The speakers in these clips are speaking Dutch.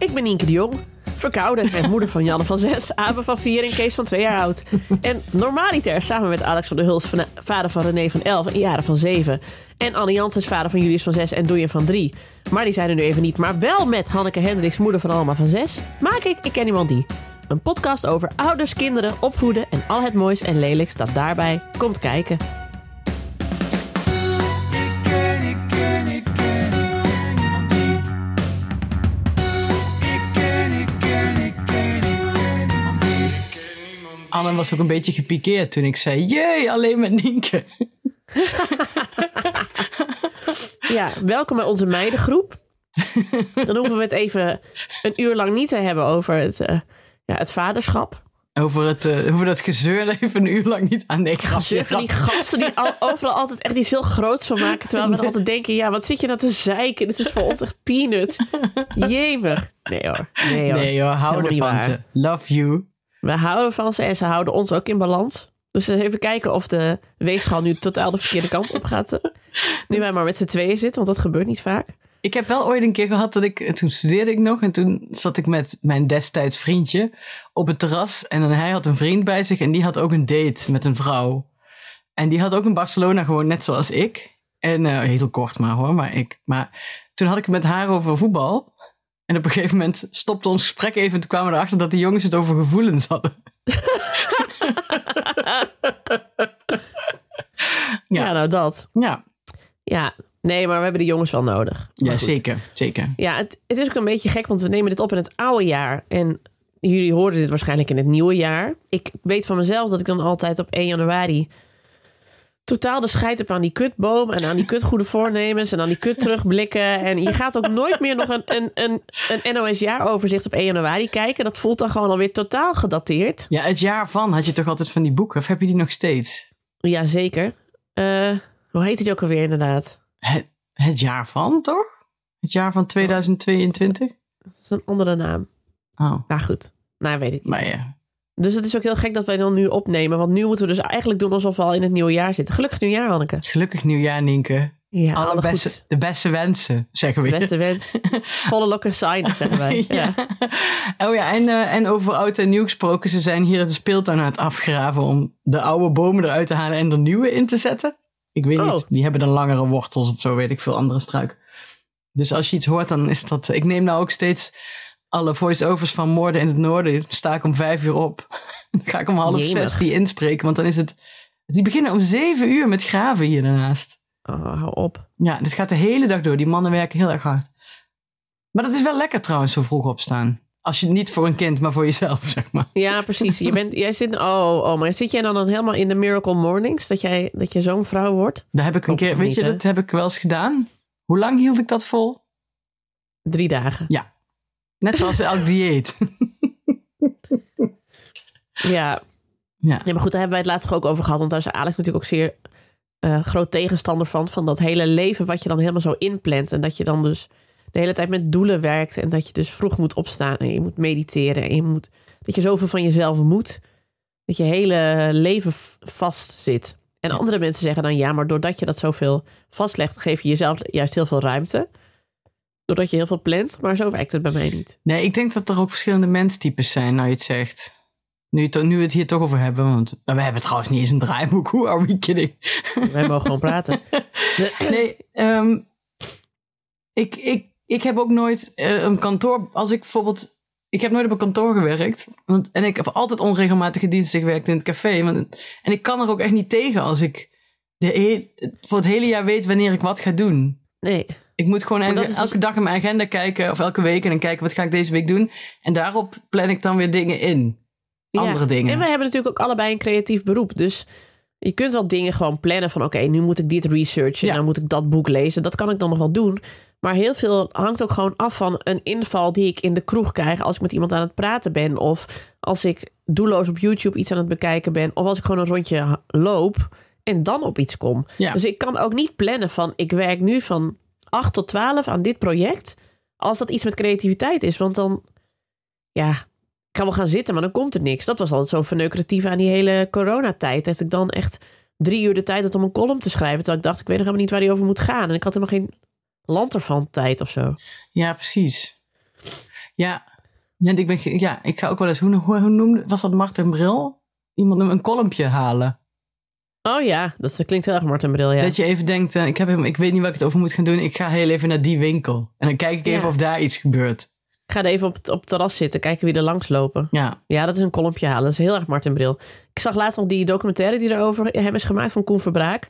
Ik ben Nienke de Jong, verkouden en moeder van Janne van 6, Abe van 4 en Kees van 2 jaar oud. En normaliter samen met Alex van der Hulst, van- vader van René van 11 en Jaren van 7. En Anne Janssens, vader van Julius van 6 en Doejen van 3. Maar die zijn er nu even niet, maar wel met Hanneke Hendricks, moeder van Alma van 6. Maak ik Ik Ken Iemand Die. Een podcast over ouders, kinderen, opvoeden en al het moois en lelijks dat daarbij komt kijken. Anne was ook een beetje gepikeerd toen ik zei: Jee, alleen met Nienke. Ja, welkom bij onze meidengroep. Dan hoeven we het even een uur lang niet te hebben over het, eh, ja, het vaderschap. Over, het, over dat gezeur even een uur lang niet aan. Nee, Gezeur van die gasten die al, overal altijd echt iets heel groots van maken. Terwijl we dan altijd denken, ja, wat zit je nou te zeiken? Dit is voor ons echt peanuts. Jemig. Nee hoor. Nee hoor. Nee joh, hou ervan. Love you. We houden van ze en ze houden ons ook in balans. Dus even kijken of de weegschaal nu totaal de verkeerde kant op gaat. eh. Nu wij maar met z'n tweeën zitten, want dat gebeurt niet vaak. Ik heb wel ooit een keer gehad dat ik, toen studeerde ik nog en toen zat ik met mijn destijds vriendje op het terras en dan hij had een vriend bij zich en die had ook een date met een vrouw. En die had ook in Barcelona gewoon net zoals ik. En eh, heel kort maar hoor, maar ik. Maar toen had ik het met haar over voetbal. En op een gegeven moment stopte ons gesprek even en toen kwamen we erachter dat die jongens het over gevoelens hadden. Ja, Ja. nou dat. Ja, Ja, nee, maar we hebben de jongens wel nodig. ja goed. zeker, zeker. Ja, het, het is ook een beetje gek, want we nemen dit op in het oude jaar. En jullie hoorden dit waarschijnlijk in het nieuwe jaar. Ik weet van mezelf dat ik dan altijd op 1 januari totaal de scheid heb aan die kutboom en aan die kutgoede voornemens en aan die kut terugblikken. En je gaat ook nooit meer nog een, een, een, een NOS-jaaroverzicht op 1 januari kijken. Dat voelt dan gewoon alweer totaal gedateerd. Ja, het jaar van had je toch altijd van die boeken, of heb je die nog steeds? Jazeker. Eh hoe heet die ook alweer inderdaad? Het, het jaar van, toch? Het jaar van 2022? Dat is een andere naam. Oh, Nou goed, nou weet ik niet. maar ja. Dus het is ook heel gek dat wij dan nu opnemen. Want nu moeten we dus eigenlijk doen alsof we al in het nieuwe jaar zitten. Gelukkig nieuwjaar, Hanneke. Gelukkig nieuwjaar, Nienke. Ja, Alle alle beste, de beste wensen, zeggen we. De beste wens. Volle lokken sign, zeggen wij. Ja. Oh ja, en, eh, en over oud en nieuw gesproken. Ze zijn hier de speeltuin aan het afgraven om de oude bomen eruit te halen en er nieuwe in te zetten. Ik weet Oh. niet, die hebben dan langere wortels of zo, weet ik veel, andere struiken. Dus als je iets hoort, dan is dat... Ik neem nou ook steeds alle voice-overs van Moorden in het Noorden. Sta ik om vijf uur op. Dan ga ik om half Jemig. zes die inspreken, want dan is het... Die beginnen om zeven uur met graven hier daarnaast. Oh, hou op. Ja, dit gaat de hele dag door. Die mannen werken heel erg hard. Maar dat is wel lekker trouwens, zo vroeg opstaan. Als je niet voor een kind, maar voor jezelf, zeg maar. Ja, precies. Je bent, jij zit, oh, oh, maar zit jij dan, dan helemaal in de Miracle Mornings? Dat, jij, dat je zo'n vrouw wordt? Daar heb ik een keer, weet niet, je, hè? dat heb ik wel eens gedaan. Hoe lang hield ik dat vol? Drie dagen. Net zoals elk dieet. Ja. Ja. ja, maar goed, daar hebben wij het laatst ook over gehad. Want daar is Alex natuurlijk ook zeer eh, groot tegenstander van. Van dat hele leven wat je dan helemaal zo inplant. En dat je dan dus de hele tijd met doelen werkt. En dat je dus vroeg moet opstaan. En je moet mediteren. En je moet, dat je zoveel van jezelf moet. Dat je hele leven vast zit. En Ja. andere mensen zeggen dan ja, maar doordat je dat zoveel vastlegt, geef je jezelf juist heel veel ruimte. Doordat je heel veel plant. Maar zo werkt het bij mij niet. Nee, ik denk dat er ook verschillende menstypes zijn, nou je het zegt. Nu, nu we het hier toch over hebben, want we hebben trouwens niet eens een draaiboek. Hoe are we kidding? Wij mogen gewoon praten. Nee, ehm, ik, ik, ik heb ook nooit eh, een kantoor. Als ik bijvoorbeeld. Ik heb nooit op een kantoor gewerkt. Want, en ik heb altijd onregelmatige diensten gewerkt in het café. Want, en ik kan er ook echt niet tegen als ik de he- voor het hele jaar weet wanneer ik wat ga doen. Nee. Ik moet gewoon elke, dus- dag in mijn agenda kijken. Of elke week. En dan kijken wat ga ik deze week doen. En daarop plan ik dan weer dingen in. Andere dingen. En wij hebben natuurlijk ook allebei een creatief beroep. Dus je kunt wel dingen gewoon plannen van... oké, nu moet ik dit researchen, Ja. dan moet ik dat boek lezen. Dat kan ik dan nog wel doen. Maar heel veel hangt ook gewoon af van een inval die ik in de kroeg krijg... als ik met iemand aan het praten ben. Of als ik doelloos op YouTube iets aan het bekijken ben. Of als ik gewoon een rondje loop en dan op iets kom. Ja. Dus ik kan ook niet plannen van... ik werk nu van 8 tot 12 aan dit project... als dat iets met creativiteit is. Want dan... Ja, ik kan wel gaan zitten, maar dan komt er niks. Dat was altijd zo verneukeratief aan die hele coronatijd. Dat ik dan echt drie uur de tijd had om een column te schrijven. Terwijl ik dacht, ik weet nog helemaal niet waar die over moet gaan. En ik had helemaal geen land ervan tijd of zo. Ja, precies. Ja. Ja, ik, ben, ja, ik ga ook wel eens, hoe, hoe, hoe noemde, was dat Martin Bril? Iemand een kolompje halen. Oh ja, dat klinkt heel erg Martin Bril, ja. Dat je even denkt, eh, ik, heb, ik weet niet waar ik het over moet gaan doen. Ik ga heel even naar die winkel. En dan kijk ik even Ja. of daar iets gebeurt. Ik ga er even op het, op het terras zitten, kijken wie er langs lopen. Ja, Ja, dat is een kolompje halen. Dat is heel erg Martin Bril. Ik zag laatst nog die documentaire die er over hem is gemaakt van Koen Verbraak.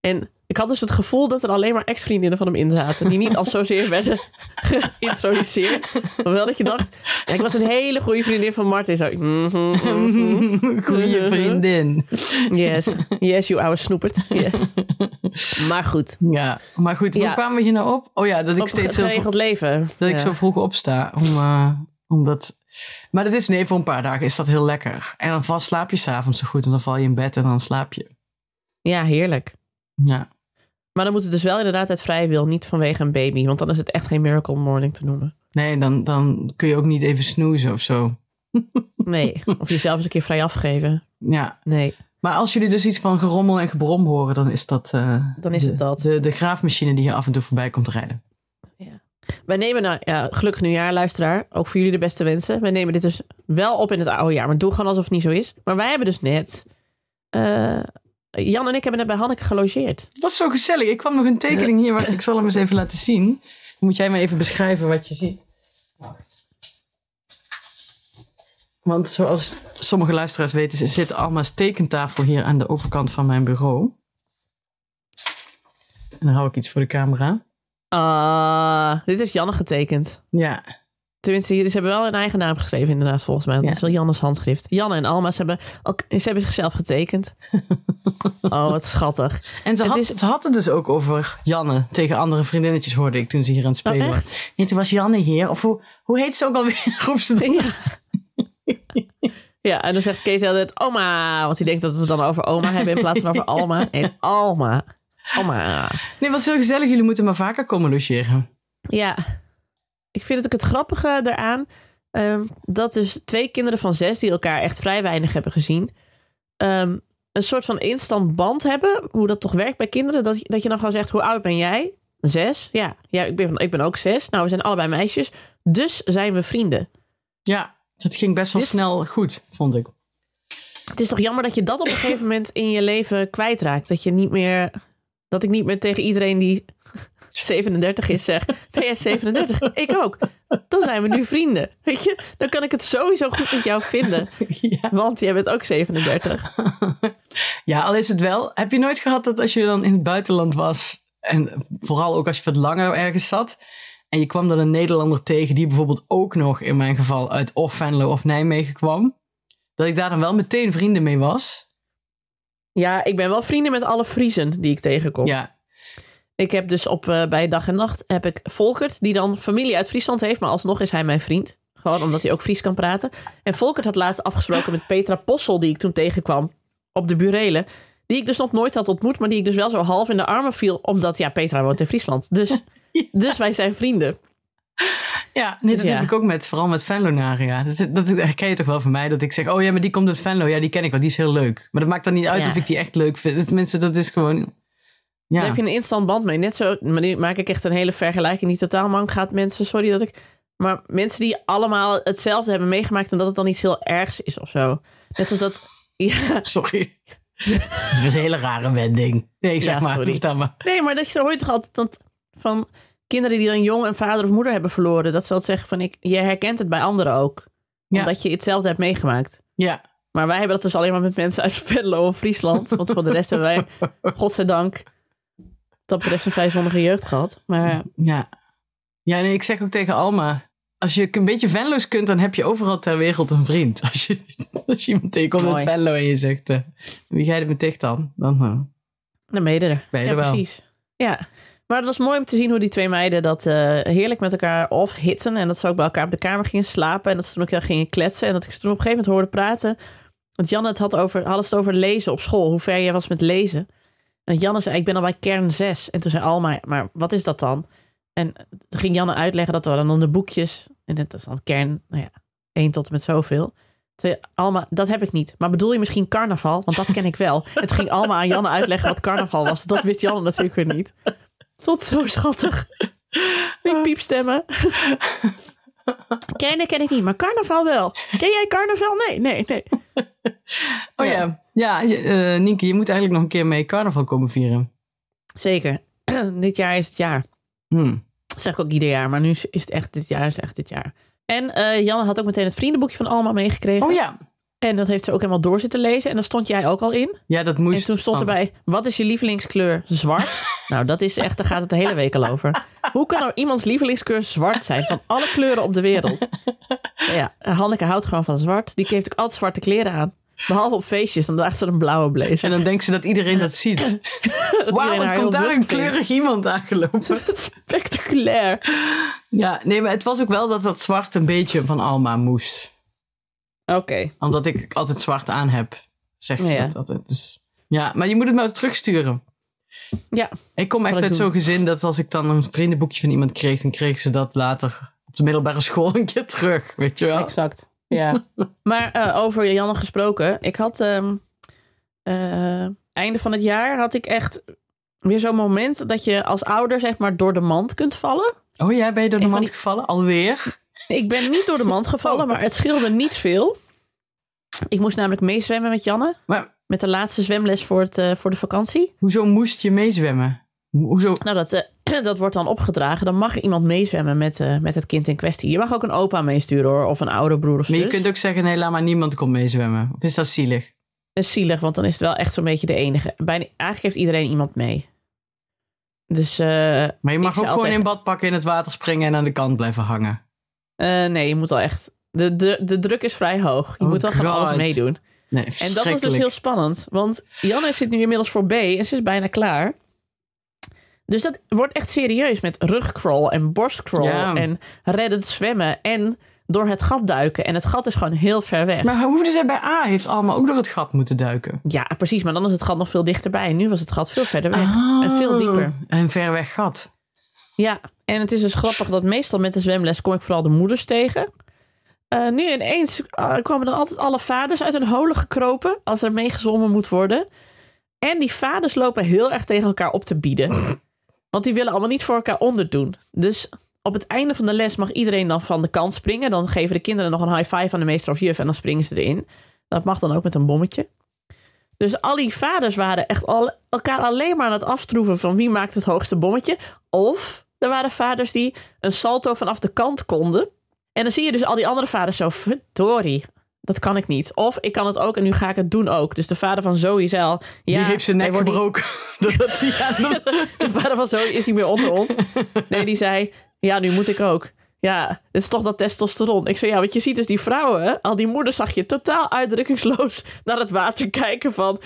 En ik had dus het gevoel dat er alleen maar ex-vriendinnen van hem in zaten. Die niet als zozeer werden geïntroduceerd. Maar wel dat je dacht, ja, ik was een hele goede vriendin van Martin. Zo, mhm, mhm. goede vriendin. Yes, yes, you oude snoepert. Yes. Maar goed, Ja, maar goed, hoe Ja. kwamen we hier nou op? Oh ja, dat ik op steeds heel geregeld leven. dat ik zo vroeg opsta. Om, eh, omdat... Maar dat is, nee, voor een paar dagen is dat heel lekker. En dan slaap je s'avonds zo goed. En dan val je in bed en dan slaap je. Ja, heerlijk. Ja. Maar dan moet het dus wel inderdaad uit vrije wil, niet vanwege een baby. Want dan is het echt geen miracle morning te noemen. Nee, dan, dan kun je ook niet even snoezen of zo. Nee, of jezelf eens een keer vrij afgeven. Ja, Nee. maar als jullie dus iets van gerommel en gebrom horen, dan is dat, eh, Dan is de, het dat. De, de graafmachine die hier af en toe voorbij komt rijden. Wij nemen nou, ja, gelukkig nieuwjaar, luisteraar. Ook voor jullie de beste wensen. Wij nemen dit dus wel op in het oude jaar. Maar doe gewoon alsof het niet zo is. Maar wij hebben dus net... eh, Jan en ik hebben net bij Hanneke gelogeerd. Het was zo gezellig. Ik kwam nog een tekening hier. Wacht, ik zal hem eens even laten zien. Dan moet jij maar even beschrijven wat je ziet. Want zoals sommige luisteraars weten, zit Alma's tekentafel hier aan de overkant van mijn bureau. En dan hou ik iets voor de camera. Ah, dit heeft Janne getekend. Ja, Tenminste, ze hebben wel een eigen naam geschreven inderdaad, volgens mij. Ja. het is wel Jannes handschrift. Janne en Alma, ze hebben, ook, ze hebben zichzelf getekend. oh, wat schattig. en ze Het had, is- ze had het dus ook over Janne tegen andere vriendinnetjes, hoorde ik toen ze hier aan het spelen Oh, was. Nee, toen was Janne hier. Of hoe, hoe heet ze ook alweer? Roep ze dan. Ja. ja, en dan zegt Kees altijd oma. Want hij denkt dat we het dan over oma hebben in plaats van over Alma. En Alma. Alma. Nee, het was heel gezellig. Jullie moeten maar vaker komen logeren. Ja, ik vind het ook het grappige daaraan. ehm, dat dus twee kinderen van zes die elkaar echt vrij weinig hebben gezien. ehm, een soort van instant band hebben. Hoe dat toch werkt bij kinderen. Dat, je- dat je dan gewoon zegt, hoe oud ben jij? Zes? Ja, ja ik, ben, ik ben ook zes. Nou, we zijn allebei meisjes. Dus zijn we vrienden. Ja, het ging best wel Dit- snel goed, vond ik. Het is toch jammer dat je dat op een gegeven moment in je leven kwijtraakt. Dat je niet meer. Dat ik niet meer tegen iedereen die 37 is zeg. Ben jij 37? Ik ook. Dan zijn we nu vrienden. Weet je? Dan kan ik het sowieso goed met jou vinden. Ja. Want jij bent ook 37. ja, al is het wel. Heb je nooit gehad dat als je dan in het buitenland was, en vooral ook als je wat langer ergens zat, en je kwam dan een Nederlander tegen die bijvoorbeeld ook nog in mijn geval uit of Venlo of Nijmegen kwam, dat ik daar dan wel meteen vrienden mee was? Ja, ik ben wel vrienden met alle Friesen die ik tegenkom. Ja, Ik heb dus op eh, bij dag en nacht heb ik Volkert, die dan familie uit Friesland heeft, maar alsnog is hij mijn vriend. Gewoon omdat hij ook Fries kan praten. En Volkert had laatst afgesproken met Petra Possel, die ik toen tegenkwam op de Burelen. Die ik dus nog nooit had ontmoet, maar die ik dus wel zo half in de armen viel. Omdat, ja, Petra woont in Friesland. Dus, dus wij zijn vrienden. ja nee, dat Dus ja. heb ik ook met, vooral met Venlo-naria. Dat, dat herken je toch wel van mij, dat ik zeg, oh ja, maar die komt uit Venlo, ja, die ken ik wel, die is heel leuk. Maar dat maakt dan niet uit Ja. of ik die echt leuk vind. Tenminste, dat is gewoon... Ja. Daar heb je een instant band mee. Net zo, maar nu maak ik echt een hele vergelijking die totaal mank gaat. Mensen, sorry dat ik... Maar mensen die allemaal hetzelfde hebben meegemaakt... en dat het dan iets heel ergs is of zo. Net zoals dat... Ja, Sorry. Dat was een hele rare wending. Nee, zeg Ja, maar. sorry. Vertel maar. Nee, maar dat je hoort toch altijd dat van kinderen die dan jong een vader of moeder hebben verloren. Dat ze altijd zeggen van ik, je herkent het bij anderen ook. Ja. Omdat je hetzelfde hebt meegemaakt. Ja. Maar wij hebben dat dus alleen maar met mensen uit Venlo of Friesland. Want voor de rest hebben wij, godzijdank, dat betreft een vrij zonnige jeugd gehad. Maar Ja. Ja, nee, ik zeg ook tegen Alma. Als je een beetje Venlo's kunt, dan heb je overal ter wereld een vriend. Als je, als je iemand tegenkomt uit Mooi. Venlo en je zegt... eh, wie jij er met dicht dan? Dan eh, dan ben je er. ben je ja, er wel. precies. Ja. Maar het was mooi om te zien hoe die twee meiden dat eh, heerlijk met elkaar of hitten. En dat ze ook bij elkaar op de kamer gingen slapen. En dat ze toen ook heel gingen kletsen. En dat ik ze toen op een gegeven moment hoorde praten. Want Janne het had over, hadden ze het over lezen op school. Hoe ver jij was met lezen. En Janne zei, ik ben al bij kern 6. En toen zei Alma, maar wat is dat dan? En toen ging Janne uitleggen dat er dan de boekjes. En dat is dan kern, nou ja, 1 tot en met zoveel. Toen zei Alma, dat heb ik niet. Maar bedoel je misschien carnaval? Want dat ken ik wel. En toen ging Alma aan Janne uitleggen wat carnaval was. Dat wist Janne natuurlijk weer niet. Tot zo schattig. Die piepstemmen. Kennen ken ik niet, maar carnaval wel. Ken jij carnaval? Nee, nee, nee. Oh ja, Ja. Ja, eh, Nienke, je moet eigenlijk nog een keer mee carnaval komen vieren. Zeker. dit jaar is het jaar. Hm. Dat zeg ik ook ieder jaar, maar nu is het echt dit jaar, is echt dit jaar. En eh, Janne had ook meteen het vriendenboekje van Alma meegekregen. Oh ja. En dat heeft ze ook helemaal door zitten lezen. En daar stond jij ook al in. Ja, dat moest. En toen stond oh. erbij, wat is je lievelingskleur? Zwart. nou, dat is echt, daar gaat het de hele week al over. Hoe kan nou iemands lievelingskleur zwart zijn? Van alle kleuren op de wereld. Ja, Hanneke houdt gewoon van zwart. Die heeft ook altijd zwarte kleren aan. Behalve op feestjes, dan draagt ze een blauwe blazer. En dan denkt ze dat iedereen dat ziet. Wauw, komt daar een kleurig iemand aangelopen. Spectaculair. Ja, nee, maar het was ook wel dat dat zwart een beetje van Alma moest. Oké. Omdat ik altijd zwart aan heb, zegt ze Ja. dat altijd. Dus, ja, maar je moet het maar terugsturen. Ja, Ik kom echt uit zo'n gezin dat als ik dan een vriendenboekje van iemand kreeg, dan kreeg ze dat later op de middelbare school een keer terug, weet je wel. exact. Ja. maar eh, over Janne gesproken. Ik had eh, einde van het jaar had ik echt weer zo'n moment dat je als ouder zeg maar door de mand kunt vallen. Oh ja, ben je door de mand die- gevallen? Alweer? Ik ben niet door de mand gevallen, Oh. maar het scheelde niet veel. Ik moest namelijk meezwemmen met Janne. Maar Met de laatste zwemles voor, het, eh, voor de vakantie. hoezo moest je meezwemmen? Hoezo? Nou, dat, eh, dat wordt dan opgedragen. Dan mag iemand meezwemmen met, eh, met het kind in kwestie. Je mag ook een opa meesturen hoor. Of een oude broer of zus. Maar je kunt ook zeggen, nee, laat maar niemand komt meezwemmen. Of is dat zielig? Dat is zielig, want dan is het wel echt zo'n beetje de enige. Bijna, eigenlijk heeft iedereen iemand mee. Dus eh, Maar je mag ook gewoon in bad pakken, in het water springen en aan de kant blijven hangen. nee, je moet al echt... De, de, de druk is vrij hoog. Je Oh moet wel van alles meedoen. Nee, En dat was dus heel heel... spannend. Want Janne zit nu inmiddels voor B en ze is bijna klaar. Dus dat wordt echt serieus met rugcrawl en borstcrawl Ja. en reddend zwemmen en door het gat duiken. En het gat is gewoon heel ver weg. Maar hoe hoefde zij bij A? Heeft allemaal ook door het gat moeten duiken. Ja, precies. Maar dan is het gat nog veel dichterbij. En nu was het gat veel verder weg. En veel dieper. Oh, Een ver weg gat. Ja, en het is dus grappig dat meestal met de zwemles kom ik vooral de moeders tegen. Eh, nu ineens eh, kwamen er altijd alle vaders uit hun holen gekropen als er meegezwommen moet worden. En die vaders lopen heel erg tegen elkaar op te bieden. Want die willen allemaal niet voor elkaar onderdoen. Dus op het einde van de les mag iedereen dan van de kant springen. Dan geven de kinderen nog een high five aan de meester of juf en dan springen ze erin. Dat mag dan ook met een bommetje. Dus al die vaders waren echt al, elkaar alleen maar aan het aftroeven van wie maakt het hoogste bommetje. Of er waren vaders die een salto vanaf de kant konden. En dan zie je dus al die andere vaders zo, verdorie, dat kan ik niet. Of ik kan het ook en nu ga ik het doen ook. Dus de vader van Zoe al, ja, die heeft zijn nek gebroken. Hij aan de... de vader van Zoe is niet meer onder ons. Nee, die zei, ja, nu moet ik ook. Ja, het is toch dat testosteron. Ik zei, ja, want je ziet dus die vrouwen, al die moeders zag je totaal uitdrukkingsloos naar het water kijken van,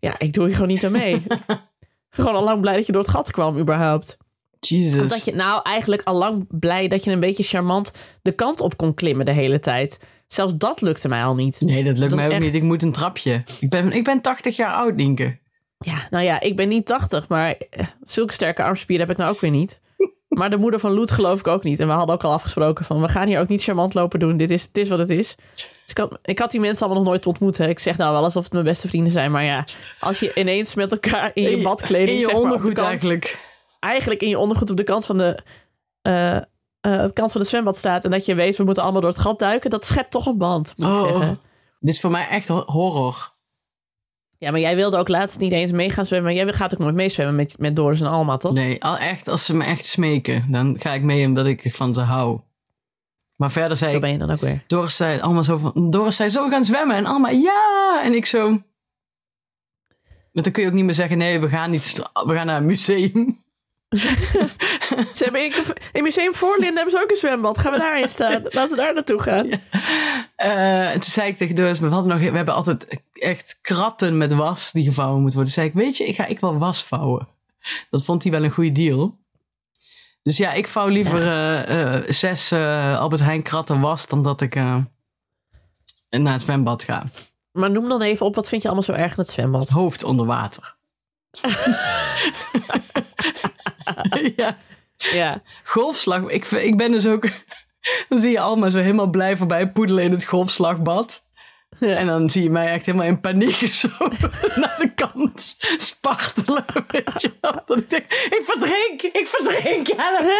ja, ik doe hier gewoon niet aan mee. gewoon al lang blij dat je door het gat kwam überhaupt. Jesus. Dat je nou eigenlijk al lang blij dat je een beetje charmant de kant op kon klimmen de hele tijd. Zelfs dat lukte mij al niet. Nee, dat lukt Dat mij ook echt- niet. Ik moet een trapje. Ik ben, ik ben 80 jaar oud, Nienke. Ja, nou ja, ik ben niet 80, maar eh, zulke sterke armspieren heb ik nou ook weer niet. Maar de moeder van Loet geloof ik ook niet. En we hadden ook al afgesproken van, we gaan hier ook niet charmant lopen doen. Dit is, het is wat het is. Dus ik had, ik had die mensen allemaal nog nooit ontmoet. Hè. Ik zeg nou wel alsof het mijn beste vrienden zijn. Maar ja, als je ineens met elkaar in je badkleding... In je zeg maar, ondergoed kant- eigenlijk. Eigenlijk in je ondergoed op de kant van de... eh, eh, de kant van het zwembad staat en dat je weet, we moeten allemaal door het gat duiken, dat schept toch een band, moet ik Oh, zeggen. dit is voor mij echt ho- horror. Ja, maar jij wilde ook laatst niet eens mee gaan zwemmen. Jij gaat ook nooit meezwemmen met, met Doris en Alma, toch? Nee, al echt, als ze me echt smeken, dan ga ik mee omdat ik van ze hou. Maar verder zei ik, ben je dan ook weer. Doris zei allemaal zo van, Doris zei zo gaan zwemmen en allemaal ja. En ik zo, maar dan kun je ook niet meer zeggen, nee, we gaan niet, we gaan naar een museum. Ze hebben in, in Museum Voorlinden hebben ze ook een zwembad. Gaan we daarin staan? Laten we daar naartoe gaan. Eh, en toen zei ik tegen Doris, we, hadden nog, we hebben altijd echt kratten met was die gevouwen moet worden. Toen zei ik, weet je, ik ga ik wel was vouwen. Dat vond hij wel een goede deal. Dus ja, ik vouw liever eh, eh, zes eh, Albert Heijn kratten was dan dat ik eh, naar het zwembad ga. Maar noem dan even op, wat vind je allemaal zo erg in het zwembad? Hoofd onder water. ja, Ja, golfslag. Ik, ik ben dus ook... Dan zie je allemaal zo helemaal blij voorbij poedelen in het golfslagbad. Ja. En dan zie je mij echt helemaal in paniek zo naar de kant spartelen. Weet je wel? Dat ik denk, ik verdrink, ik verdrink. Ja,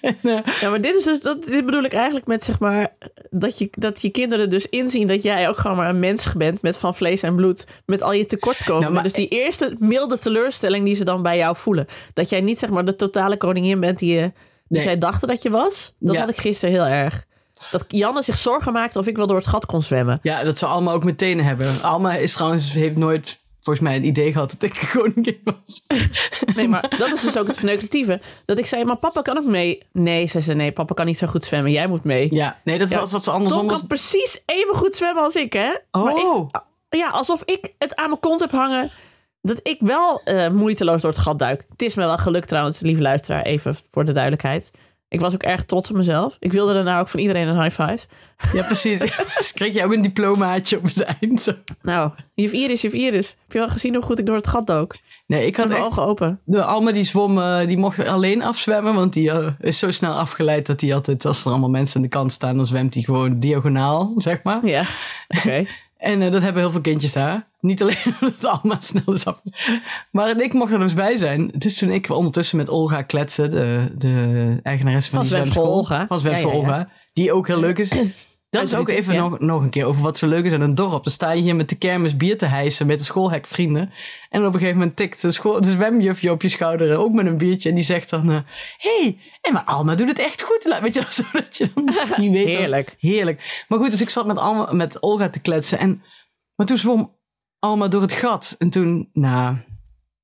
eh, Ja, maar dit is dus, dat, dit bedoel ik eigenlijk met zeg maar, dat je, dat je kinderen dus inzien dat jij ook gewoon maar een mens bent met van vlees en bloed, met al je tekortkomingen. Nou, maar- dus die eerste milde teleurstelling die ze dan bij jou voelen. Dat jij niet zeg maar de totale koningin bent die, je, Nee. zij dachten dat je was. Dat had ik gisteren heel erg. Dat Janne zich zorgen maakte of ik wel door het gat kon zwemmen. ja, dat ze allemaal ook meteen hebben. Alma is trouwens, heeft nooit volgens mij het idee gehad dat ik koningin was. Nee, maar dat is dus ook het verneukeratieve. Dat ik zei, maar papa kan ook mee. Nee, zei ze, nee, papa kan niet zo goed zwemmen. Jij moet mee. Ja, nee, dat Ja. als wat ze andersom Tom was. kan precies even goed zwemmen als ik, hè? Maar ik, Oh, ja, alsof ik het aan mijn kont heb hangen. Dat ik wel eh, moeiteloos door het gat duik. Het is me wel gelukt trouwens, lieve luisteraar. Even voor de duidelijkheid. Ik was ook erg trots op mezelf. Ik wilde daarna ook van iedereen een high five. ja precies. Dus kreeg je ook een diplomaatje op het eind. Nou, juf Iris, juf Iris. Heb je wel gezien hoe goed ik door het gat dook? Nee, ik had mijn ogen open. De Alma die zwom, eh, die mocht alleen afzwemmen, want die eh, is zo snel afgeleid dat hij altijd, als er allemaal mensen aan de kant staan, dan zwemt hij gewoon diagonaal, zeg maar. Ja, oké. En eh, dat hebben heel veel kindjes daar. Niet alleen omdat Alma snel is af. Maar ik mocht er dus bij zijn. Dus toen ik ondertussen met Olga kletsen, de, de eigenares van, Van die Zwemschool zwemschool. Olga. Van Zwemschool Ja, ja, ja. Olga. Die ook heel leuk is. Dat is ook even ja. nog, nog een keer over wat zo leuk is aan een dorp. Dan sta je hier met de kermis bier te hijsen met de schoolhekvrienden. En op een gegeven moment tikt de, school, de zwemjufje op je schouder, eh, ook met een biertje. En die zegt dan, hé, hey, en maar Alma doet het echt goed. Weet je wel, zo dat je dan niet weet. Heerlijk. Heerlijk. Maar goed, dus ik zat met, Alma, met Olga te kletsen. En, maar toen zwom Alma door het gat. En toen, nou,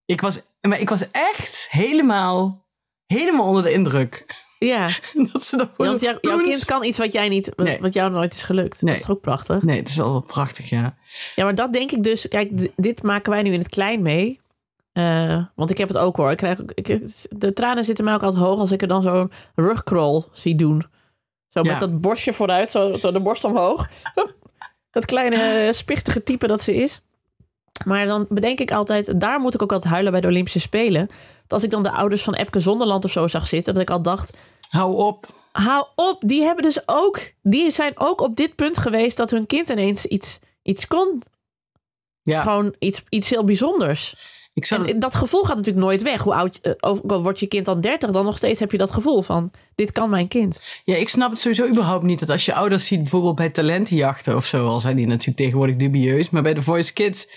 ik was, maar ik was echt helemaal, helemaal onder de indruk. Ja, dat ze dan gewoon want jou- jouw kind kan iets wat jij niet, Nee. wat jou nooit is gelukt. Nee. Dat is toch ook prachtig? Nee, het is wel prachtig, ja. Ja, maar dat denk ik dus. Kijk, dit maken wij nu in het klein mee. Eh, want ik heb het ook hoor. Ik krijg, ik, de tranen zitten mij ook altijd hoog als ik er dan zo'n rugcrawl zie doen. Zo Ja. met dat borstje vooruit, zo, zo de borst omhoog. dat kleine eh, spichtige type dat ze is. Maar dan bedenk ik altijd, daar moet ik ook altijd huilen bij de Olympische Spelen. Dat als ik dan de ouders van Epke Zonderland of zo zag zitten, dat ik al dacht, Hou op. hou op, die hebben dus ook, die zijn ook op dit punt geweest dat hun kind ineens iets, iets kon. Ja, Gewoon iets, iets heel bijzonders. Ik zou dat gevoel gaat natuurlijk nooit weg. Hoe oud eh, ook al wordt je kind dan 30, dan nog steeds heb je dat gevoel van: dit kan mijn kind. Ja, ik snap het sowieso überhaupt niet. Dat als je ouders ziet, bijvoorbeeld bij talentenjachten of zo, al zijn die natuurlijk tegenwoordig dubieus. Maar bij de Voice Kids,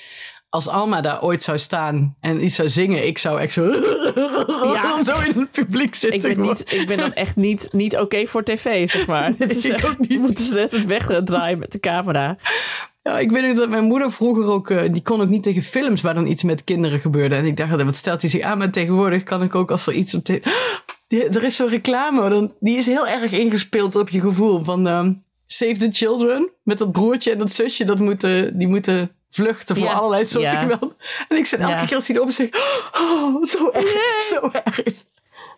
als Alma daar ooit zou staan en iets zou zingen, ik zou echt zo, Ja. zo in het publiek zitten. Ik ben, niet, ik ben dan echt niet, niet oké voor tv, zeg maar. Dit is ik echt, ook niet. Moeten ze net het wegdraaien met de camera. Ja, ik weet nog dat mijn moeder vroeger ook, eh, die kon ook niet tegen films waar dan iets met kinderen gebeurde. En ik dacht, wat stelt hij zich aan? Maar tegenwoordig kan ik ook als er iets op. Die- er is zo'n reclame, dan, die is heel erg ingespeeld op je gevoel van ehm, Save the Children. Met dat broertje en dat zusje, dat moeten, die moeten vluchten voor Ja, allerlei soorten ja. geweld. En ik zit elke Ja. keer als hij erop zegt, oh, zo erg, zo erg.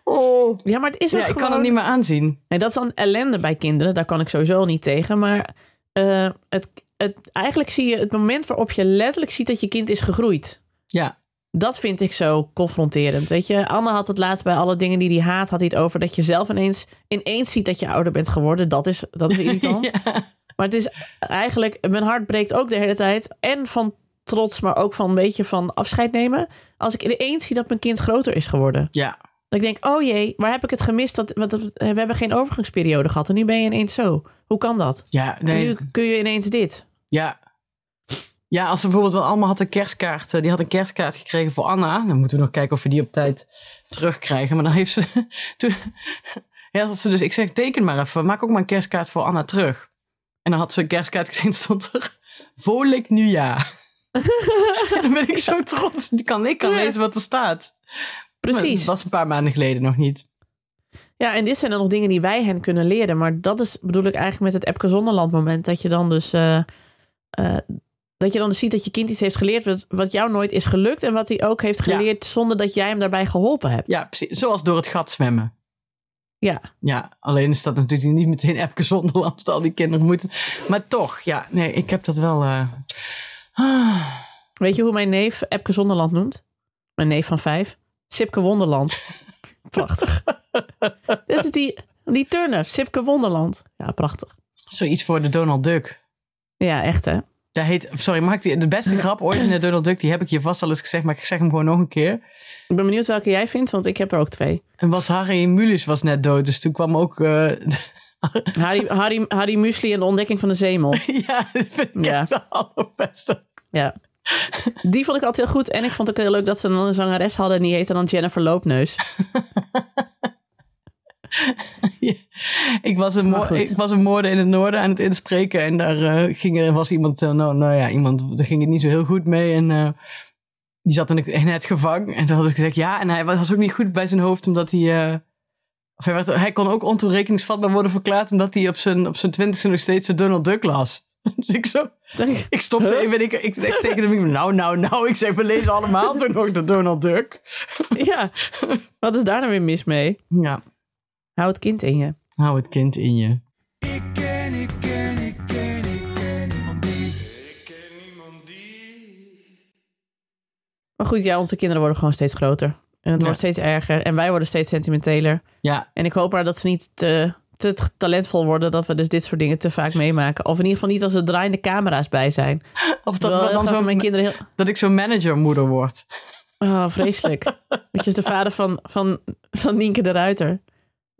Oh. Ja, maar het is ook Ja, ik gewoon... kan het niet meer aanzien. Nee, dat is dan ellende bij kinderen. Daar kan ik sowieso niet tegen. Maar eh, het, het, eigenlijk zie je het moment waarop je letterlijk ziet dat je kind is gegroeid. Ja, Dat vind ik zo confronterend. Weet je, Anne had het laatst bij alle dingen die hij haat, had hij het over dat je zelf ineens, ineens ziet dat je ouder bent geworden. Dat is, dat is irritant. ja. Maar het is eigenlijk, mijn hart breekt ook de hele tijd. En van trots, maar ook van een beetje van afscheid nemen. Als ik ineens zie dat mijn kind groter is geworden. ja. Dat ik denk, oh jee, waar heb ik het gemist? Dat, want we hebben geen overgangsperiode gehad. En nu ben je ineens zo. Hoe kan dat? Ja, En nee, nu kun je ineens dit. Ja. Ja, als ze bijvoorbeeld wel allemaal had een kerstkaart. eh, Die had een kerstkaart gekregen voor Anna. Dan moeten we nog kijken of we die op tijd terugkrijgen. Maar dan heeft ze. Toen, ja, dat ze dus. Ik zeg, teken maar even. Maak ook maar een kerstkaart voor Anna terug. En dan had ze een kerstkaart gezien. Stond er. Vrolijk nieuwjaar. en dan ben ik zo trots. Ik kan, ik kan Ja. lezen wat er staat. Precies. Dat was een paar maanden geleden nog niet. Ja, en dit zijn dan nog dingen die wij hen kunnen leren. Maar dat is, bedoel ik eigenlijk met het Epke Zonderland moment. Dat je dan dus... eh, eh, dat je dan dus ziet dat je kind iets heeft geleerd wat, wat jou nooit is gelukt. En wat hij ook heeft Ja. geleerd zonder dat jij hem daarbij geholpen hebt. Ja, precies. Zoals door het gat zwemmen. Ja. Ja, alleen is dat natuurlijk niet meteen Epke Zonderland. dat Al die kinderen moeten. Maar toch, ja, nee, ik heb dat wel. eh, ah. Weet je hoe mijn neef Epke Zonderland noemt? Mijn neef van vijf. Sipke Wonderland. prachtig. Dit is die, die turner, Sipke Wonderland. Ja, prachtig. Zoiets voor de Donald Duck. Ja, echt hè. Dat heet, sorry, mag ik die, de beste grap ooit in de Donald Duck, die heb ik je vast al eens gezegd, maar ik zeg hem gewoon nog een keer. Ik ben benieuwd welke jij vindt, want ik heb er ook twee. En was Harry Mulius was net dood, dus toen kwam ook... eh, Harry, Harry, Harry Muesli en de ontdekking van de zemel. ja, dat vind ik Ja. de allerbeste. Ja. Die vond ik altijd heel goed. En ik vond het ook heel leuk dat ze dan een zangeres hadden. En die heette dan Jennifer Loopneus. Ik was, een ik was een moorden in het noorden aan het inspreken. En daar eh, ging er, was iemand, eh, nou, nou ja, iemand, daar ging het niet zo heel goed mee. En eh, die zat in, het- in het gevangen. En toen had ik gezegd, ja, en hij was ook niet goed bij zijn hoofd, omdat hij... of hij, werd, hij kon ook ontoerekeningsvatbaar worden verklaard, omdat hij op zijn, op zijn twintigste nog steeds de Donald Duck las. Dus ik zo, ik stopte Huh? even en ik, ik, ik tekende hem, nou, nou, nou. Ik zeg, we lezen allemaal toch nog de Donald Duck. ja, wat is daar nou weer mis mee? Ja, Hou het kind in je. hou het kind in je. Ik ken, ik ken, ik ken, ik ken niemand die. Ik ken niemand die. Maar goed, ja, onze kinderen worden gewoon steeds groter. En het Ja. wordt steeds erger. En wij worden steeds sentimenteler. Ja, En ik hoop maar dat ze niet te, te talentvol worden. Dat we dus dit soort dingen te vaak meemaken. Of in ieder geval niet als er draaiende camera's bij zijn. of Dat we dan zo, mijn kinderen heel... dat ik zo'n managermoeder word. Oh, vreselijk. Weet je, is de vader van, van, van Nienke de Ruiter.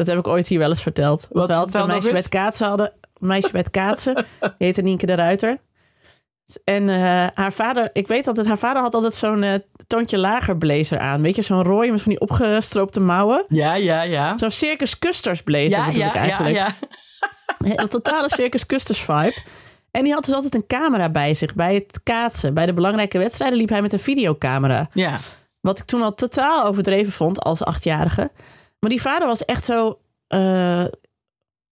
Dat heb ik ooit hier wel eens verteld. Wat, we altijd een meisje met kaatsen hadden. Een meisje met kaatsen. Die heette Nienke de Ruiter. En eh, haar vader, ik weet altijd, haar vader had altijd zo'n eh, toontje lager blazer aan. Weet je, zo'n rooi met van die opgestroopte mouwen. Ja, ja, ja. Zo'n Circus Custers blazer Ja, bedoel ja, ik ja, eigenlijk. ja. Een totale Circus Custers vibe. En die had dus altijd een camera bij zich, bij het kaatsen. Bij de belangrijke wedstrijden liep hij met een videocamera. Ja, Wat ik toen al totaal overdreven vond als achtjarige. Maar die vader was echt zo... eh,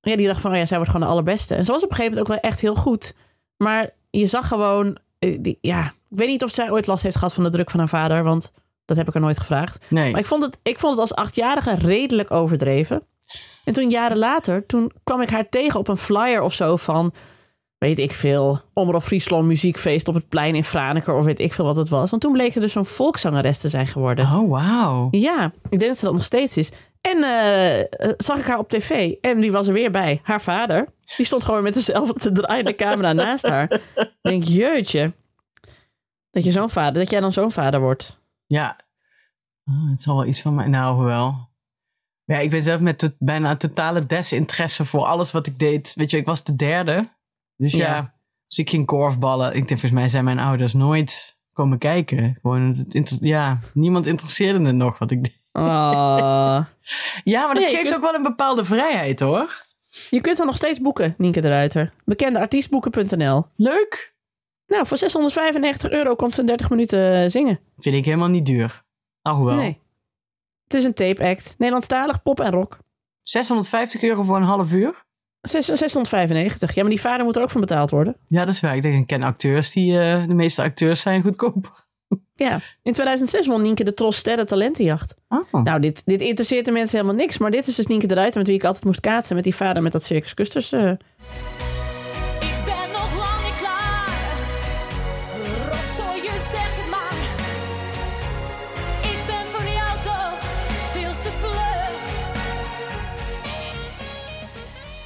ja, die dacht van, oh ja, zij wordt gewoon de allerbeste. En ze was op een gegeven moment ook wel echt heel goed. Maar je zag gewoon... eh, die, ja, ik weet niet of zij ooit last heeft gehad van de druk van haar vader. Want dat heb ik haar nooit gevraagd. nee. Maar ik vond het, ik vond het als achtjarige redelijk overdreven. En toen jaren later, toen kwam ik haar tegen op een flyer of zo van... Weet ik veel, Omroep Friesland muziekfeest op het plein in Franeker of weet ik veel wat het was. Want toen bleek er dus zo'n volkszangeres te zijn geworden. Oh, wauw. Ja, ik denk dat ze dat nog steeds is. En eh, eh, zag ik haar op tv en die was er weer bij. Haar vader, die stond gewoon met dezelfde draaiende camera naast haar. Ik denk, jeutje. Dat, je zo'n vader, dat jij dan zo'n vader wordt. Ja. Oh, het zal wel iets van mij... Nou, hoewel. Ja, ik ben zelf met bijna een totale desinteresse voor alles wat ik deed. Weet je, ik was de derde. Dus ja, Ja. dus ik ging korfballen. Ik denk, volgens mij zijn mijn ouders nooit komen kijken. Gewoon, het ja, niemand interesseerde het nog wat ik deed. Oh. Ja, maar dat Nee, geeft kunt- ook wel een bepaalde vrijheid, hoor. Je kunt er nog steeds boeken, Nienke de Ruiter. Bekendeartiestboeken.nl. Leuk. Nou, voor 695 euro komt ze in 30 minuten eh, zingen. Vind ik helemaal niet duur. Nou, hoewel. Nee. Het is een tape act. Nederlandstalig, pop en rock. 650 euro voor een half uur? Zes- 695. Ja, maar die vader moet er ook van betaald worden. Ja, dat is waar. Ik denk, ik ken acteurs die... eh, de meeste acteurs zijn goedkoop. Ja. In 2006 won Nienke de Tros Sterren Talentenjacht. Oh. Nou, dit, dit interesseert de mensen helemaal niks. Maar dit is dus Nienke de Ruiter met wie ik altijd moest kaatsen. Met die vader met dat Circus Custers. eh. Ik ben nog lang niet klaar. Rotzooi, je zegt het maar. Ik ben voor jou toch veel te vlug.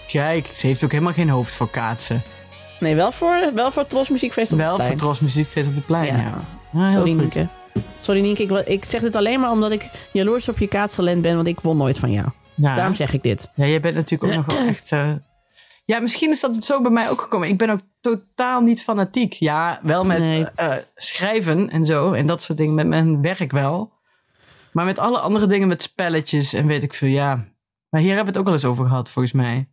Kijk, ze heeft ook helemaal geen hoofd voor kaatsen. Nee, wel voor, wel voor het Tros Muziekfeest op Wel het voor plein. Tros Muziekfeest op het plein, ja. Ja. Ah, Sorry goed. Nienke. Sorry Nienke, ik, zeg dit alleen maar omdat ik jaloers op je kaatstalent ben. Want ik won nooit van jou. Ja. Daarom zeg ik dit. ja, jij bent natuurlijk ook nog wel echt... eh, Ja, misschien is dat zo bij mij ook gekomen. Ik ben ook totaal niet fanatiek. Ja, wel met Nee. eh, schrijven en zo. En dat soort dingen. Met mijn werk wel. Maar met alle andere dingen, met spelletjes en weet ik veel, ja. Maar hier hebben we het ook al eens over gehad, volgens mij.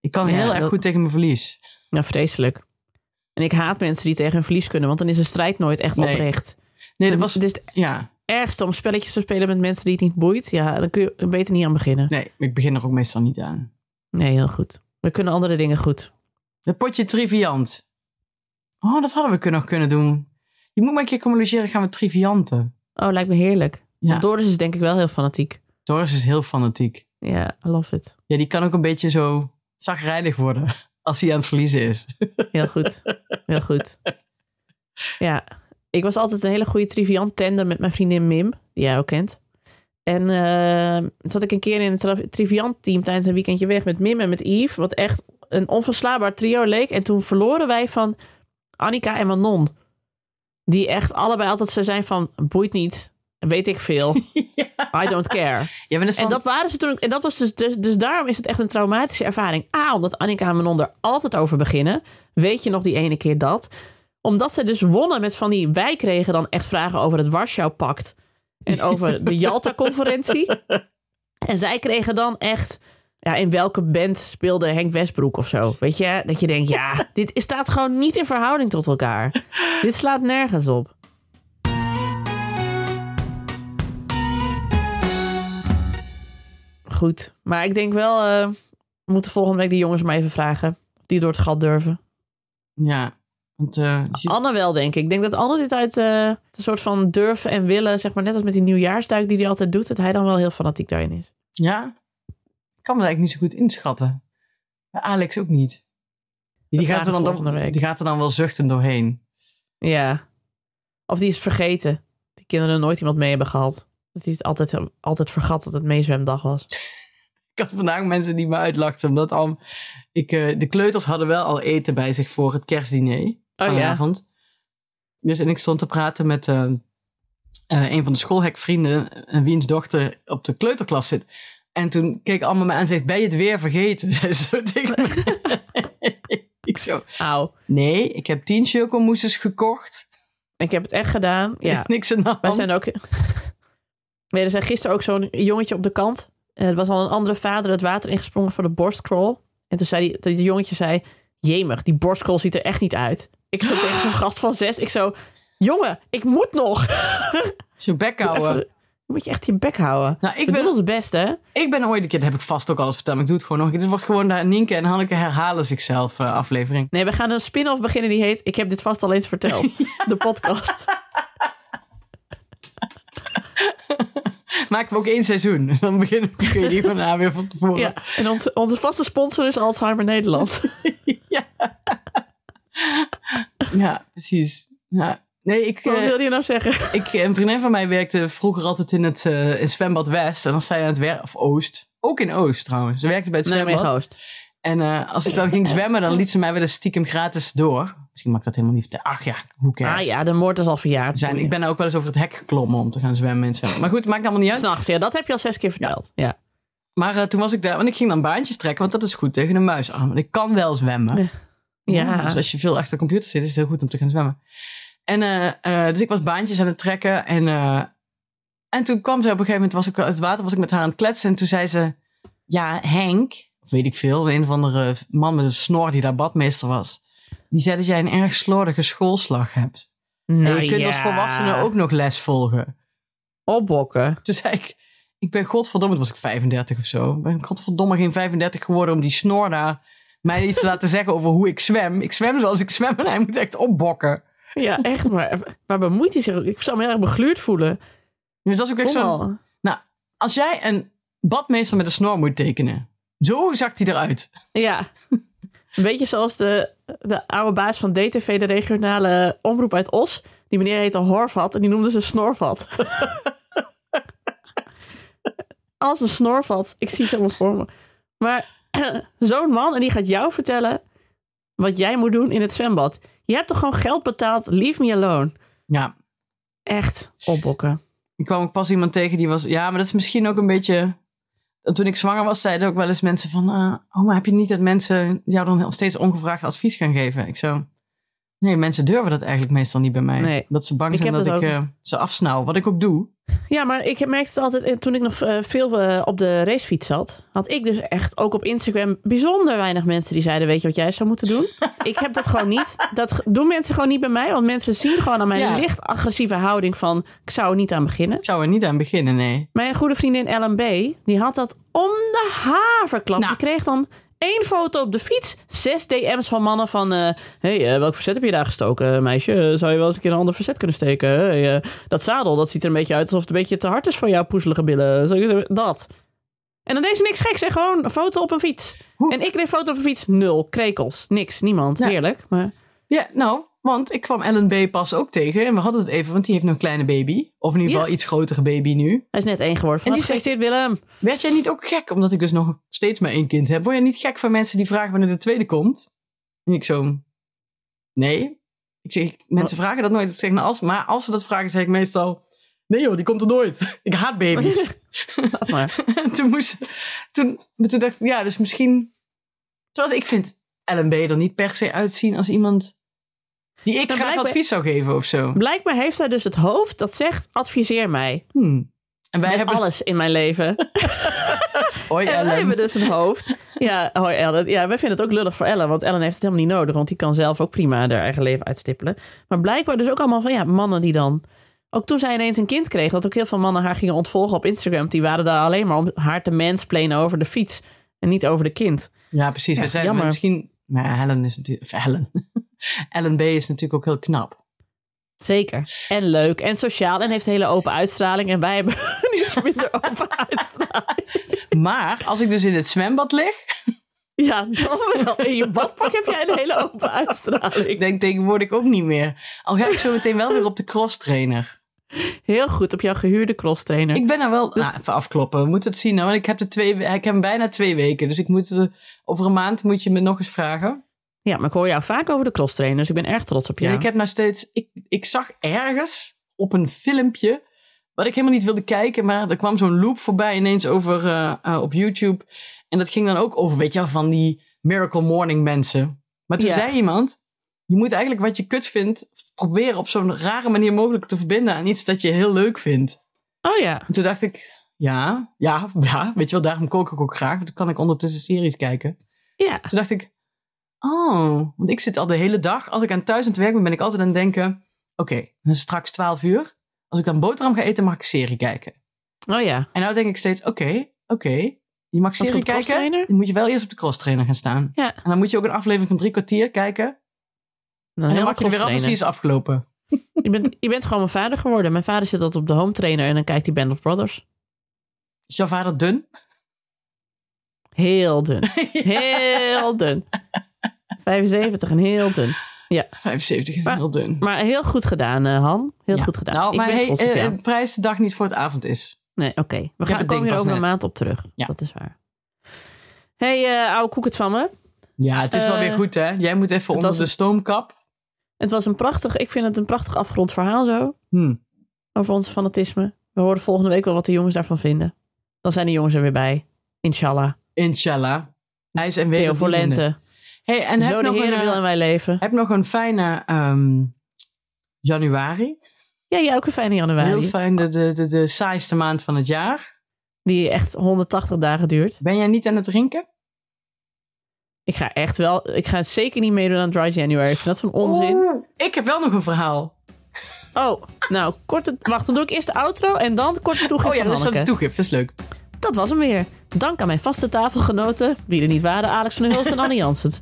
Ik kan Ja, heel erg dat- goed tegen mijn verlies. Ja, vreselijk. En ik haat mensen die tegen hun verlies kunnen. Want dan is een strijd nooit echt Nee. oprecht. Nee, dat was... Het is het Ja, ergste om spelletjes te spelen met mensen die het niet boeit. Ja, dan kun je er beter niet aan beginnen. nee, ik begin er ook meestal niet aan. Nee, heel goed. We kunnen andere dingen goed. Het potje triviant. Oh, dat hadden we kunnen, nog kunnen doen. Je moet maar een keer komen logeren, gaan we trivianten. Oh, lijkt me heerlijk. Ja, Want Doris is denk ik wel heel fanatiek. Doris is heel fanatiek. Ja, I love it. Ja, die kan ook een beetje zo zagrijnig worden als hij aan het verliezen is. Heel goed. Heel goed. Ja, ik was altijd een hele goede triviant tender met mijn vriendin Mim, die jij ook kent. En eh, zat ik een keer in het triviant team tijdens een weekendje weg met Mim en met Yves, wat echt een onverslaanbaar trio leek. En toen verloren wij van Annika en Manon. Die echt allebei altijd zo zijn van, boeit niet, weet ik veel. I don't care. Ja, En dat waren ze toen En dat was dus, dus, dus daarom is het echt een traumatische ervaring. A, omdat Annika en Manon er altijd over beginnen. Weet je nog die ene keer dat? Omdat ze dus wonnen met van die... Wij kregen dan echt vragen over het Warschau-pact. En over de Jalta-conferentie. En zij kregen dan echt... Ja, in welke band speelde Henk Westbroek of zo? Weet je? Dat je denkt, ja, dit staat gewoon niet in verhouding tot elkaar. dit slaat nergens op. Goed. Maar ik denk wel... eh, we moeten volgende week die jongens maar even vragen. Of die door het gat durven. Ja, want eh, Anne wel, denk ik. Ik denk dat Anne dit uit eh, een soort van durven en willen... zeg maar net als met die nieuwjaarsduik die hij altijd doet... dat hij dan wel heel fanatiek daarin is. ja, ik kan me eigenlijk niet zo goed inschatten. Maar Alex ook niet. Die gaat, er dan week. die gaat er dan wel zuchten doorheen. Ja. Of die is vergeten. Die kinderen nooit iemand mee hebben gehad. Dat hij het altijd, altijd vergat dat het meezwemdag was. Ik had vandaag mensen die me uitlachten. Omdat al, ik, eh, de kleuters hadden wel al eten bij zich voor het kerstdiner Oh ja. vanavond. Dus en ik stond te praten met eh, eh, een van de schoolhekvrienden. En wiens dochter op de kleuterklas zit. En toen keek allemaal me aan en zegt, ben je het weer vergeten? Zei ze zo tegen me. ik zo, Auw. nee, ik heb tien chocomoesses gekocht. Ik heb het echt gedaan. Ja. Niks aan de hand. Wij zijn ook... Nee, er zijn gisteren ook zo'n jongetje op de kant. En het was al een andere vader het water ingesprongen voor de borstcrawl. En toen zei die, die jongetje zei... Jemig, die borstcrawl ziet er echt niet uit. Ik zo tegen zo'n gast van zes. Ik zo... Jongen, ik moet nog. Zo'n bek houden. Even, moet je echt je bek houden. Nou, ik We ben, doen ons best, hè? ik ben ooit een keer, dat heb ik vast ook alles verteld, maar ik doe het gewoon nog. Dit wordt gewoon de Nienke en Hanneke herhalen zichzelf eh, aflevering. Nee, we gaan een spin-off beginnen die heet... Ik heb dit vast al eens verteld. De podcast. Maken we ook één seizoen. Dan beginnen kun je die aan weer van tevoren. Ja, en onze, onze vaste sponsor is Alzheimer Nederland. Ja, precies. Ja. Nee, ik, Wat eh, wil je nou zeggen? ik, een vriendin van mij werkte vroeger altijd in het eh, in zwembad West. En dan zei aan het werk, of Oost. Ook in Oost trouwens. Ze werkte bij het zwembad. ghost. En eh, als ik dan ging zwemmen, dan liet ze mij wel eens stiekem gratis door. Misschien ik dat helemaal niet. Ach ja, hoe cares. Ah ja, de moord is al verjaard. Zijn, ik ben ook wel eens over het hek geklommen om te gaan zwemmen het zwembad. Maar goed, maakt allemaal niet uit. S'nachts, ja, dat heb je al zes keer verteld. Ja. Maar eh, toen was ik daar, want ik ging dan baantjes trekken, want dat is goed tegen een muis aan. Want ik kan wel zwemmen. Ja. Dus als je veel achter de computer zit, is het heel goed om te gaan zwemmen. En eh, eh, dus ik was baantjes aan het trekken. En, en toen kwam ze op een gegeven moment, was ik uit het water, was ik met haar aan het kletsen. En toen zei ze, ja, Henk, of weet ik veel, een of andere man met een snor die daar badmeester was. Die zei dat jij een erg slordige schoolslag hebt. Nou, en je kunt ja. als volwassene ook nog les volgen. Opbokken. Toen zei ik, ik ben godverdomme, toen was ik 35 of zo. Ik ben godverdomme geen 35 geworden om die snor daar mij iets te laten zeggen over hoe ik zwem. Ik zwem zoals ik zwem en hij moet echt opbokken. Ja, echt, maar waar bemoeit hij zich? Ik zou me erg begluurd voelen. Dat was ook echt zo. Nou, als jij een badmeester met een snor moet tekenen, zo zag hij eruit. Ja. Een beetje zoals de, de oude baas van DTV, de regionale omroep uit Os. Die meneer heette Horvat en die noemde ze Snorvat. Als een snorvat. Ik zie het helemaal voor me. Maar zo'n man en die gaat jou vertellen wat jij moet doen in het zwembad. Je hebt toch gewoon geld betaald? Leave me alone. Ja, Echt opbokken. ik kwam ook pas iemand tegen die was. Ja, maar dat is misschien ook een beetje. Toen ik zwanger was, zeiden ook wel eens mensen van. oh, maar heb je niet dat mensen jou dan nog steeds ongevraagd advies gaan geven? Ik zo. Nee, mensen durven dat eigenlijk meestal niet bij mij. Nee. Dat ze bang Ik zijn dat dat ik eh, ze afsnauw. Wat ik ook doe. Ja, maar ik merkte het altijd, eh, toen ik nog eh, veel eh, op de racefiets zat, had ik dus echt ook op Instagram bijzonder weinig mensen die zeiden, weet je wat jij zou moeten doen? ik heb dat gewoon niet. Dat doen mensen gewoon niet bij mij, want mensen zien gewoon aan mijn Ja. licht agressieve houding van, ik zou er niet aan beginnen. Ik zou er niet aan beginnen, nee. Mijn goede vriendin Ellen B, die had dat om de haverklap. Nou. Die kreeg dan één foto op de fiets, zes DM's van mannen van... hé, hey, eh, welk verzet heb je daar gestoken, meisje? Zou je wel eens een keer een ander verzet kunnen steken? Hey, eh, dat zadel, dat ziet er een beetje uit alsof het een beetje te hard is voor jouw poezelige billen. Dat. En dan deed ze niks geks, zeg gewoon een foto op een fiets. Hoe- En ik kreeg een foto op een fiets, nul. Krekels, niks, niemand. Ja. Heerlijk, maar... Ja, nou, want ik kwam Ellen B. pas ook tegen. En we hadden het even, want die heeft nog een kleine baby. Of in ieder geval Ja. iets grotere baby nu. Hij is net één geworden. Van En die zegt dit Willem. Werd jij niet ook gek, omdat ik dus nog steeds maar één kind heb? Word je niet gek van mensen die vragen wanneer de tweede komt? En ik zo, nee. Ik zeg, mensen vragen dat nooit. Ik zeg, nou, als, maar als ze dat vragen, zeg ik meestal, nee joh, die komt er nooit. Ik haat baby's. Maar. En toen moest, toen, toen dacht ik, ja, dus misschien, terwijl ik vind Ellen B. er niet per se uitzien als iemand die ik Nou, graag advies zou geven of zo. Blijkbaar heeft hij dus het hoofd dat zegt, adviseer mij. Hmm. En wij Met hebben, alles in mijn leven. hoi En wij Ellen. hebben dus een hoofd. Ja, hoi Ellen. Ja, wij vinden het ook lullig voor Ellen. Want Ellen heeft het helemaal niet nodig. Want die kan zelf ook prima haar eigen leven uitstippelen. Maar blijkbaar dus ook allemaal van ja, mannen die dan... Ook toen zij ineens een kind kreeg, dat ook heel veel mannen haar gingen ontvolgen op Instagram. Die waren daar alleen maar om haar te mansplainen over de fiets. En niet over de kind. Ja, precies. Ja, we zijn misschien, maar Helen is natuurlijk, Helen. Ellen B. is natuurlijk ook heel knap. Zeker. En leuk. En sociaal. En heeft een hele open uitstraling. En wij hebben iets minder open uitstraling. Maar als ik dus in het zwembad lig, Ja, dan wel. In je badpak heb jij een hele open uitstraling. ik denk tegenwoordig ook niet meer. Al ga ik zo meteen wel weer op de cross trainer. Heel goed op jouw gehuurde cross trainer. Ik ben er wel, Dus- nou, even afkloppen. We moeten het zien hoor. Ik heb, de twee, ik heb hem bijna twee weken. Dus ik moet, eh, over een maand moet je me nog eens vragen. Ja, maar ik hoor jou vaak over de cross trainer. Dus ik ben erg trots op Ja. jou. ik heb nou steeds, ik, ik zag ergens op een filmpje, wat ik helemaal niet wilde kijken, maar er kwam zo'n loop voorbij ineens over eh, eh, op YouTube. En dat ging dan ook over, weet je wel, van die Miracle Morning mensen. Maar toen Ja. zei iemand, je moet eigenlijk wat je kut vindt, proberen op zo'n rare manier mogelijk te verbinden aan iets dat je heel leuk vindt. Oh ja. En toen dacht ik, ja, ja, ja, weet je wel, daarom kook ik ook graag, want dan kan ik ondertussen series kijken. Ja. Toen dacht ik, oh, want ik zit al de hele dag, als ik aan thuis aan het werk ben, ben ik altijd aan het denken, oké, dan is straks 12 uur. Als ik dan boterham ga eten, mag ik serie kijken. Oh ja. En nou denk ik steeds, oké, oké, je mag serie kijken, dan moet je wel eerst op de cross trainer gaan staan. Ja. En dan moet je ook een aflevering van drie kwartier kijken. Dan en dan mag je er weer af crosstrainen. is afgelopen. Je bent, je bent gewoon mijn vader geworden. Mijn vader zit altijd op de home trainer en dan kijkt hij Band of Brothers. Is jouw vader dun? Heel dun. Heel dun. 75 en heel dun. 75 en Maar- heel dun. Maar heel goed gedaan, eh, Han. Heel Ja. goed gedaan. Nou, ik maar ben hey, trots op eh, jou. een prijs de dag niet voor het avond is. Nee, oké. We gaan komen pas over een maand op terug. Ja. Dat is waar. hey, eh oude koek het van me. Ja, het is wel Eh, weer goed hè. Jij moet even onder de een- stoomkap. Het was een prachtig, ik vind het een prachtig afgerond verhaal zo. Hm. Over ons fanatisme. We horen volgende week wel wat de jongens daarvan vinden. Dan zijn de jongens er weer bij. Inshallah. Inshallah. Hij is en Theo weer lente. Hey, en heb Zo de nog, een, heren wil eh, en wij leven. heb nog een fijne ehm, januari. Ja, jij ook een fijne januari. Heel fijn, de, de, de, de saaiste maand van het jaar. Die echt 180 dagen duurt. Ben jij niet aan het drinken? Ik ga echt wel... Ik ga zeker niet meedoen aan Dry January. Ik vind dat zo'n onzin. Oeh, ik heb wel nog een verhaal. Oh, nou, korte... Wacht, dan doe ik eerst de outro en dan korte toegift Oh ja, van dat is dat de toegift. Dat is leuk. Dat was hem weer. Dank aan mijn vaste tafelgenoten, wie er niet waren, Alex van der Hulst en Annie Janssens.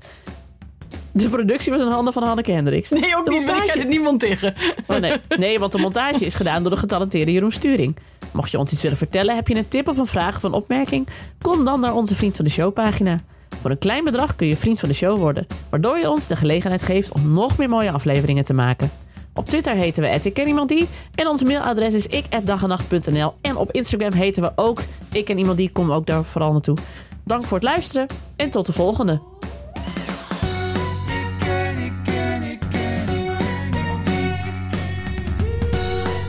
De productie was in handen van Hanneke Hendricks. Nee, ook De niet. want Ik montage- ga dit niet monteren. Oh, nee. nee, want de montage is gedaan door de getalenteerde Jeroen Sturing. Mocht je ons iets willen vertellen, heb je een tip of een vraag of een opmerking? Kom dan naar onze Vriend van de Show pagina. Voor een klein bedrag kun je Vriend van de Show worden, waardoor je ons de gelegenheid geeft om nog meer mooie afleveringen te maken. Op Twitter heten we @ikkenniemandie en ons mailadres is ik@dagenacht.nl en op Instagram heten we ook ik en iemand die kom ook daar vooral naartoe. Dank voor het luisteren en tot de volgende. ik ik ik die. Ik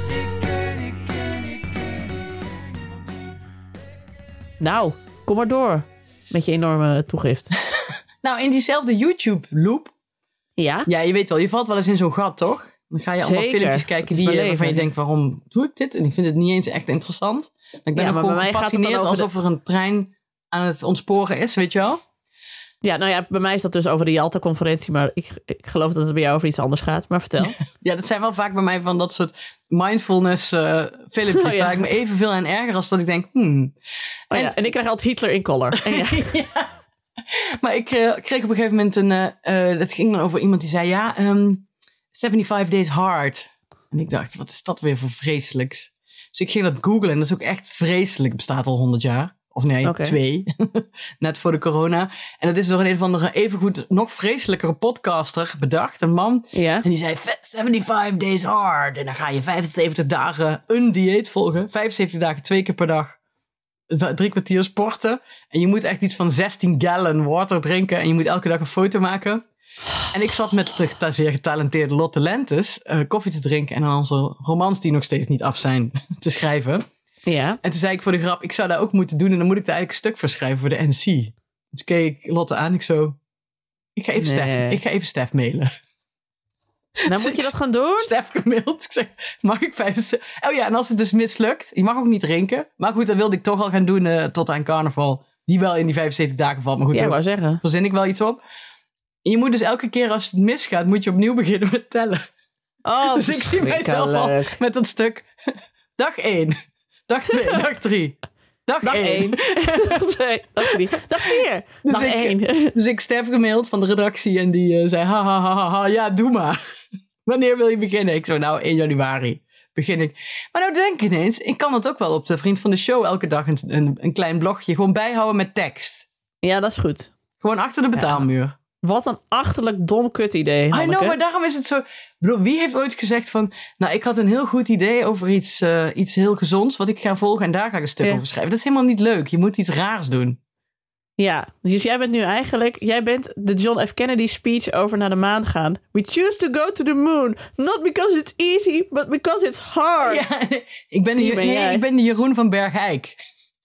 ik ik ik die. Nou, kom maar door met je enorme toegift. Nou, in diezelfde YouTube-loop. Ja? Ja, je weet wel, je valt wel eens in zo'n gat, toch? Dan ga je allemaal Zeker. filmpjes kijken die, eh, waarvan je denkt, waarom doe ik dit? En ik vind het niet eens echt interessant. Maar ik ben Ja, ook gewoon gefascineerd de- alsof er een trein aan het ontsporen is, weet je wel? Ja, nou ja, bij mij is dat dus over de Jalta-conferentie, maar ik, ik geloof dat het bij jou over iets anders gaat. Maar vertel. Ja, dat zijn wel vaak bij mij van dat soort mindfulness eh, filmpjes Oh ja. waar ik me evenveel aan erger als dat ik denk, hmm. Oh ja, en ik krijg altijd Hitler in color. En ja, Maar ik eh, kreeg op een gegeven moment een, eh, dat ging dan over iemand die zei, ja, ehm 75 days hard. En ik dacht, wat is dat weer voor vreselijks? Dus ik ging dat googlen en dat is ook echt vreselijk, bestaat al 100 jaar. Of nee, twee. Net voor de corona. En dat is door een, een of andere evengoed nog vreselijkere podcaster bedacht. Een man. En die zei, "Vet 75 days hard. En dan ga je 75 dagen een dieet volgen. 75 dagen twee keer per dag. Drie kwartier sporten. En je moet echt iets van 16 gallon water drinken. En je moet elke dag een foto maken. En ik zat met de zeer getalenteerde Lotte Lentes eh, koffie te drinken. En aan onze romans die nog steeds niet af zijn te schrijven. Ja. En toen zei ik voor de grap, ik zou dat ook moeten doen. En dan moet ik daar eigenlijk een stuk voor schrijven voor de NC. Dus keek ik Lotte aan. Ik zo, ik ga even, Nee. Stef, ik ga even Stef mailen. Nou moet je dat gaan doen? Stef gemaild. Ik zeg, mag ik vijf... Oh ja, en als het dus mislukt, je mag ook niet drinken. Maar goed, dat wilde ik toch al gaan doen eh, tot aan carnaval. Die wel in die 75 dagen valt. Maar goed, Ja, wou zeggen. verzin ik wel iets op. En je moet dus elke keer als het misgaat, moet je opnieuw beginnen met tellen. Oh, dus ik zie mijzelf al met dat stuk. Dag 1, dag 2, dag 3, dag Dag 1. 1. Dag 2. Dag 3. Dag 4. Dus Dag ik- 1. Dus ik Stef gemaild van de redactie en die eh, zei, ha, ha, ha, ha, ha, ja, doe maar. Wanneer wil je beginnen? Ik zo, nou, 1 januari begin ik. Maar nou denk ik ineens, ik kan dat ook wel op de Vriend van de Show elke dag een, een, een klein blogje gewoon bijhouden met tekst. Ja, dat is goed. Gewoon achter de betaalmuur. Wat een achterlijk dom kut idee. I Hanneke. know, maar daarom is het zo... Bedoel, wie heeft ooit gezegd van... Nou, ik had een heel goed idee over iets, eh, iets heel gezonds... wat ik ga volgen en daar ga ik een stuk Ja. over schrijven. Dat is helemaal niet leuk. Je moet iets raars doen. Ja, dus jij bent nu eigenlijk... Jij bent de John F. Kennedy speech over naar de maan gaan. We choose to go to the moon. Not because it's easy, but because it's hard. Ja, ik ben, de, ben nee, jij. ik ben de Jeroen van Bergijk.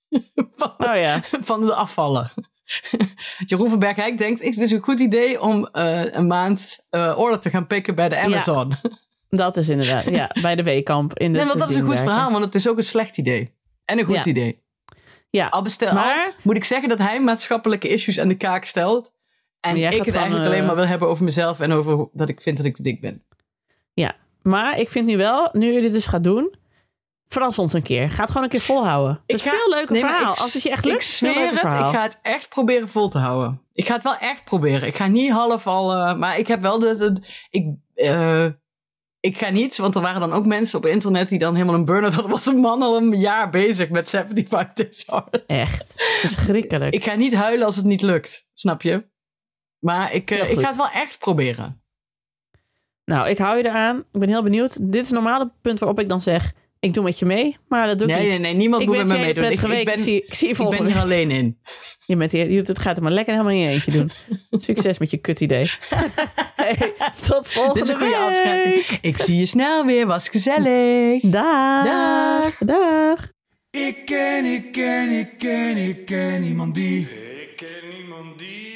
van, Oh ja. van de afvallen. Jeroen van Bergijk denkt, het is een goed idee om eh, een maand eh order te gaan pikken bij de Amazon. Dat is inderdaad, ja, bij de weekamp. In de nee, want dat is een goed verhaal, want het is ook een slecht idee. En een goed Ja. idee. Ja, Al, bestel, Maar- al moet ik zeggen dat hij maatschappelijke issues aan de kaak stelt. En ik het van, eigenlijk eh, alleen maar wil hebben over mezelf en over dat ik vind dat ik te dik ben. ja. Maar ik vind nu wel, nu je dit dus gaat doen... Verras ons een keer. Ga het gewoon een keer volhouden. Het is ga- veel leuker nee, verhaal. ik- Als het je echt Ik lukt, het, verhaal. ik ga het echt proberen vol te houden. Ik ga het wel echt proberen. Ik ga niet half al... eh, maar ik heb wel de... de- ik, eh, ik ga niet, want er waren dan ook mensen op internet die dan helemaal een burn-out hadden. was een man al een jaar bezig met 75 Days Hard. Echt. Verschrikkelijk. Ik ga niet huilen als het niet lukt, snap je? Maar ik, eh, ik ga het wel echt proberen. Nou, ik hou je eraan. Ik ben heel benieuwd. Dit is normaal het punt waarop ik dan zeg... Ik doe met je mee, maar dat doe ik Nee, niet. nee, nee, niemand ik moet met me meedoen. Ik, ik ben, ik, zie, ik zie je ik ben hier alleen in. Je bent hier, je, het gaat er maar lekker helemaal in je eentje doen. Succes met je kut idee. hey, tot volgende Dit is een goede week. afsluiting. Ik zie je snel weer, was gezellig. Dag. Dag. Dag. Ik ken, ik ken, ik ken, ik ken iemand die. Ik ken iemand die.